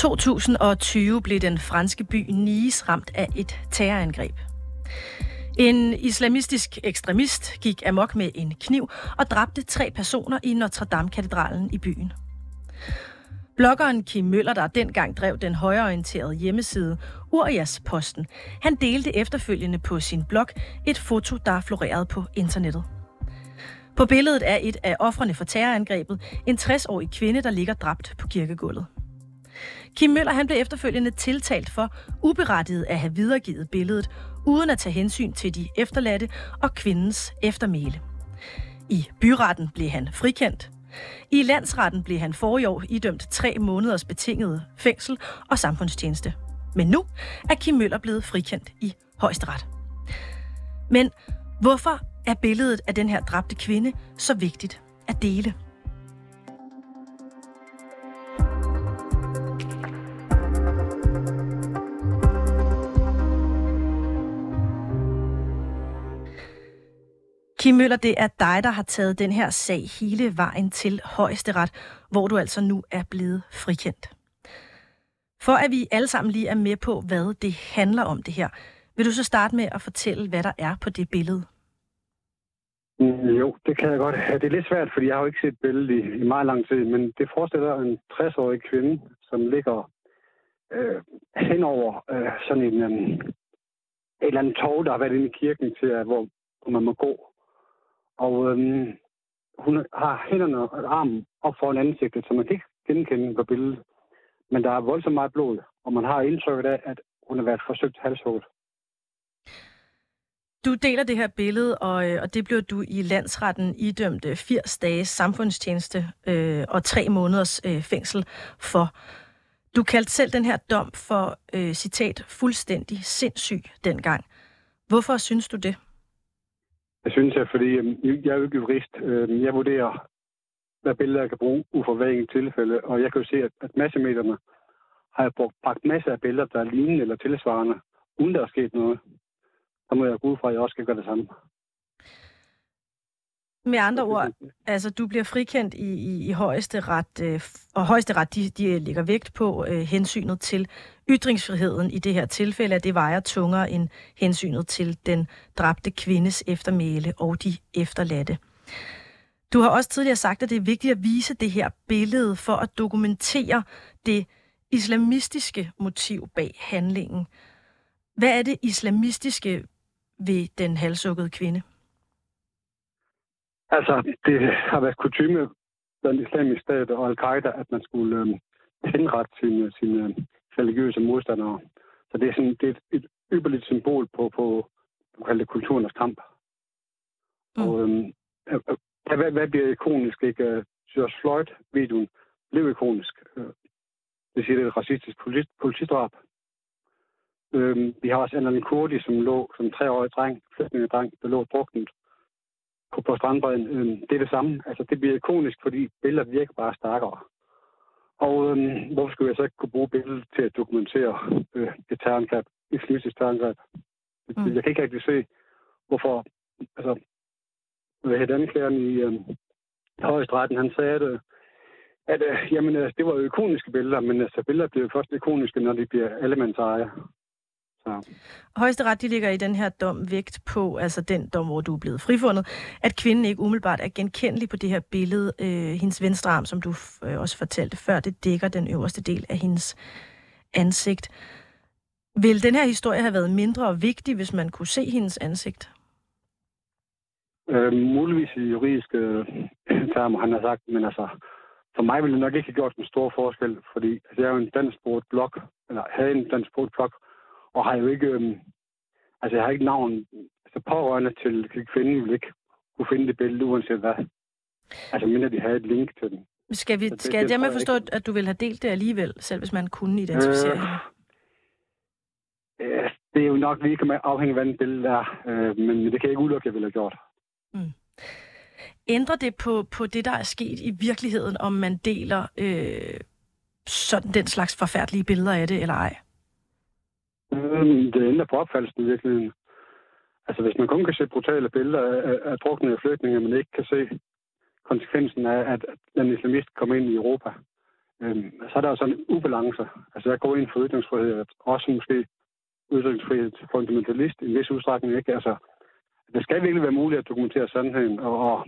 2020 blev den franske by Nice ramt af et terrorangreb. En islamistisk ekstremist gik amok med en kniv og dræbte tre personer i Notre-Dame-katedralen i byen. Bloggeren Kim Møller, der dengang drev den højreorienterede hjemmeside Urias Posten, han delte efterfølgende på sin blog et foto, der florerede på internettet. På billedet er et af offrene for terrorangrebet en 60-årig kvinde, der ligger dræbt på kirkegulvet. Kim Møller han blev efterfølgende tiltalt for uberettiget at have videregivet billedet, uden at tage hensyn til de efterladte og kvindens eftermæle. I byretten blev han frikendt. I landsretten blev han for i år idømt tre måneders betinget fængsel og samfundstjeneste. Men nu er Kim Møller blevet frikendt i højesteret. Men hvorfor er billedet af den her dræbte kvinde så vigtigt at dele? Kim Møller, det er dig, der har taget den her sag hele vejen til højesteret, hvor du altså nu er blevet frikendt. For at vi alle sammen lige er med på, hvad det handler om det her, vil du så starte med at fortælle, hvad der er på det billede? Mm, jo, det kan jeg godt. Det er lidt svært, fordi jeg har jo ikke set billedet i, i meget lang tid, men det forestiller en 60-årig kvinde, som ligger øh, henover øh, sådan en, øh, et eller andet tog, der har været inde i kirken til, at, hvor, hvor man må gå. Og øhm, hun har hænderne og armen op foran ansigtet, så man kan ikke genkende på billedet. Men der er voldsomt meget blod, og man har indtrykket af, at hun har været forsøgt halshugget. Du deler det her billede, og, øh, og det blev du i landsretten idømt øh, 80 dages samfundstjeneste øh, og tre måneders øh, fængsel for. Du kaldte selv den her dom for, øh, citat, fuldstændig sindssyg dengang. Hvorfor synes du det? Jeg synes, at fordi øhm, jeg er jo ikke jurist. Øhm, jeg vurderer, hvad billeder jeg kan bruge ud fra hver enkelt tilfælde. Og jeg kan jo se, at, at massemedierne har jeg brugt, bragt masser af billeder, der er lignende eller tilsvarende, uden der er sket noget. Så må jeg gå ud fra, at jeg også skal gøre det samme. Med andre ord, altså du bliver frikendt i, i, i højeste ret, øh, og højeste ret, de, de lægger vægt på øh, hensynet til ytringsfriheden i det her tilfælde, at det vejer tungere end hensynet til den dræbte kvindes eftermæle og de efterladte. Du har også tidligere sagt, at det er vigtigt at vise det her billede for at dokumentere det islamistiske motiv bag handlingen. Hvad er det islamistiske ved den halsukkede kvinde? Altså, det har været kutume blandt islamisk stat og al-Qaida, at man skulle øhm, øh, henrette sine, sine øh, religiøse modstandere. Så det er, sådan, det er et, ypperligt symbol på, på du kalder det kulturens kamp. Mm. Og øhm, øh, hvad, hvad bliver ikonisk? Ikke? Øh, George Floyd-videoen blev ikonisk. Øh, det siger, det er et racistisk politi politidrab. Øhm, vi har også Anna Kurdi, som lå som treårig dreng, flygtningedreng, der lå druknet på, på strandbredden. Øhm, det er det samme. Altså, det bliver ikonisk, fordi billeder virker bare stærkere. Og øhm, hvorfor skulle jeg så ikke kunne bruge billedet til at dokumentere øh, et terrorangreb, et fysisk terrorangreb? Mm. Jeg kan ikke rigtig se, hvorfor... Altså, hvad hedder anklageren i øh, højestretten, han sagde, at, at øh, jamen, øh, det var jo ikoniske billeder, men altså, billeder bliver jo først ikoniske, når de bliver allemands eje. Så. Højesteret de ligger i den her dom vægt på, altså den dom, hvor du er blevet frifundet, at kvinden ikke umiddelbart er genkendelig på det her billede. Øh, hendes venstre arm, som du øh, også fortalte før, det dækker den øverste del af hendes ansigt. Vil den her historie have været mindre vigtig, hvis man kunne se hendes ansigt? Øh, muligvis i juridiske øh, termer, han har sagt, men altså, for mig ville det nok ikke have gjort en stor forskel, fordi altså, jeg er jo en dansksproget blog, eller havde en dansksproget blog, og har jo ikke, øhm, altså jeg har ikke navn, altså pårørende til, til kvinden vil ikke kunne finde det billede, uanset hvad. Altså mindre de havde et link til den. Skal, vi, det, skal det, jeg dermed forstå, ikke. at du vil have delt det alligevel, selv hvis man kunne identificere øh, hende? Det er jo nok lige kan afhænge af, hvad billede er, øh, men det kan jeg ikke udelukke, at jeg ville have gjort. Mm. Ændrer det på, på det, der er sket i virkeligheden, om man deler øh, sådan den slags forfærdelige billeder af det, eller ej? Mm, det ændrer på opfattelsen i virkeligheden. Altså, hvis man kun kan se brutale billeder af, af druknede flygtninge, men ikke kan se konsekvensen af, at den islamist kommer ind i Europa, øhm, så er der jo sådan en ubalance. Altså, jeg går ind for ytringsfrihed, også måske ytringsfrihed til fundamentalist i en vis udstrækning, ikke? Altså, det skal virkelig være muligt at dokumentere sandheden, og, og,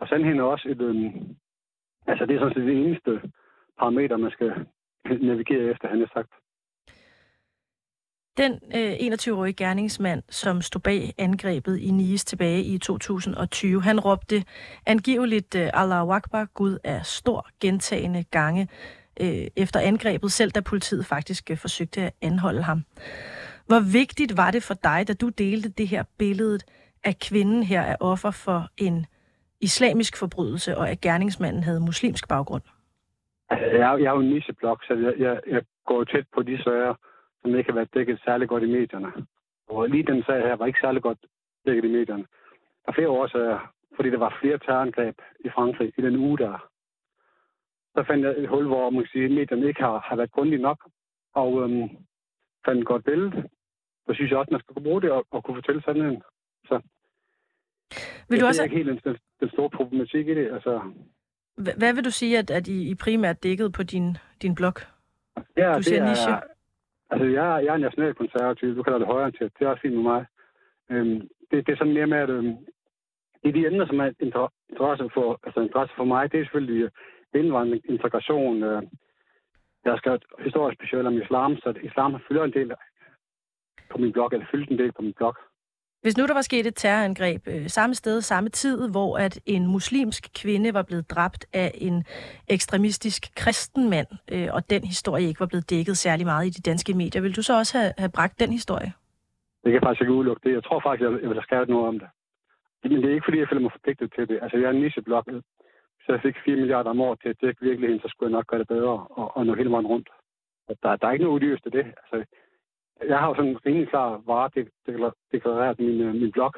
og sandheden er også et, øhm, altså det er sådan set det eneste parameter, man skal navigere efter, han har sagt. Den øh, 21-årige gerningsmand, som stod bag angrebet i Nice tilbage i 2020, han råbte angiveligt øh, Allahu Akbar, Gud er stor gentagende gange øh, efter angrebet, selv da politiet faktisk øh, forsøgte at anholde ham. Hvor vigtigt var det for dig, da du delte det her billede, at kvinden her er offer for en islamisk forbrydelse, og at gerningsmanden havde muslimsk baggrund? Altså, jeg, jeg er jo en nicheblok, så jeg, jeg, jeg går tæt på de sager, som ikke har været dækket særlig godt i medierne. Og lige den sag her var ikke særlig godt dækket i medierne. Der er flere årsager, fordi der var flere terrorangreb i Frankrig i den uge der. Så fandt jeg et hul, hvor man kan sige, at medierne ikke har, har været grundige nok, og øhm, fandt et godt billede. Så synes jeg også, at man skal kunne bruge det og, og kunne fortælle sandheden. Så vil du også... Det er ikke helt den, den store problematik i det. Altså, hvad vil du sige, at, at I, I primært dækkede på din, din blog? Ja, du siger niche. Er, altså, jeg, jeg er nationalkonservativ. Du kalder det højere til. Det er også fint med mig. Øhm, det, det er sådan mere med, at øhm, det er de emner, som er interesse for, altså interesse for mig. Det er selvfølgelig øh, indvandring, integration. Øh, jeg har skrevet historisk specielt om islam, så islam har fyldt en del på min blog, eller fyldt en del på min blog. Hvis nu der var sket et terrorangreb øh, samme sted, samme tid, hvor at en muslimsk kvinde var blevet dræbt af en ekstremistisk kristen mand, øh, og den historie ikke var blevet dækket særlig meget i de danske medier, vil du så også have, have bragt den historie? Det kan faktisk ikke udelukke det. Jeg tror faktisk, jeg, jeg vil have skrevet noget om det. Men det er ikke, fordi jeg føler mig forpligtet til det. Altså, jeg er en nicheblok. Så jeg fik 4 milliarder om året til at dække virkeligheden, så skulle jeg nok gøre det bedre og, og nå hele vejen rundt. Der, der er ikke noget uddyst i det. Altså, jeg har jo sådan en rimelig klar vare deklareret min, øh, min blog.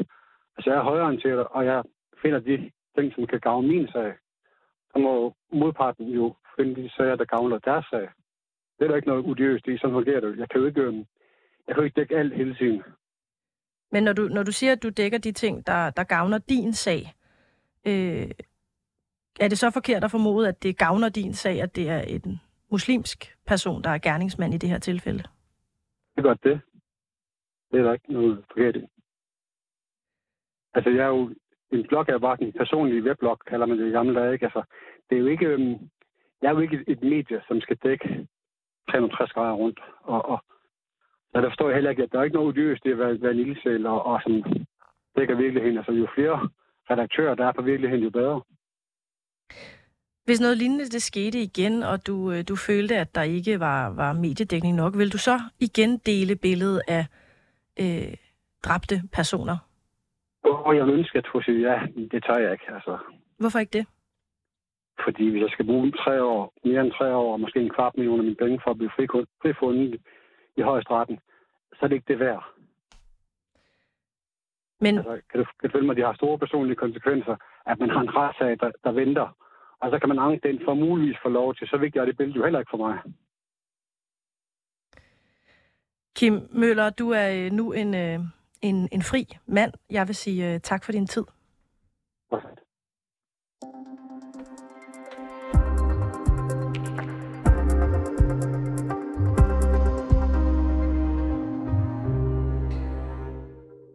Altså jeg er højreorienteret, og jeg finder de ting, som kan gavne min sag. Så må modparten jo finde de sager, der gavner deres sag. Det er der ikke noget udiøst i, sådan fungerer det. Jeg kan jo ikke, øh, jeg kan jo ikke dække alt hele tiden. Men når du, når du siger, at du dækker de ting, der, der gavner din sag, øh, er det så forkert at formode, at det gavner din sag, at det er en muslimsk person, der er gerningsmand i det her tilfælde? Det godt det. Det er der ikke noget forkert i. Altså, jeg er jo... En blog er bare en personlig webblog, kalder man det i gamle dage, ikke? Altså, det er jo ikke... Øhm, jeg er jo ikke et, et medie, som skal dække 360 grader rundt. Og, og så der forstår jeg heller ikke, at der er ikke noget udyrst i at være, være en ildsæl og, og sådan dækker virkeligheden. Altså, jo flere redaktører, der er på virkeligheden, jo bedre. Hvis noget lignende det skete igen, og du, øh, du følte, at der ikke var, var mediedækning nok, vil du så igen dele billedet af øh, dræbte personer? Oh, jeg ønsker at sige ja, det tør jeg ikke. Altså. Hvorfor ikke det? Fordi hvis jeg skal bruge tre år, mere end tre år, og måske en kvart million af mine penge for at blive frifundet i højestretten, så er det ikke det værd. Men... Altså, kan, du, kan du følge mig, de har store personlige konsekvenser, at man har en retssag, der, der venter, og så kan man anke den for muligvis få lov til. Så vigtigt er det billede jo heller ikke for mig. Kim Møller, du er øh, nu en, øh, en, en fri mand. Jeg vil sige uh, tak for din tid. Perfekt.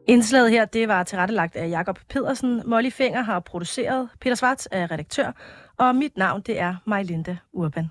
Indslaget her, det var tilrettelagt af Jakob Pedersen. Molly Finger har produceret. Peter Svarts er redaktør. Og mit navn, det er Majlinde Urban.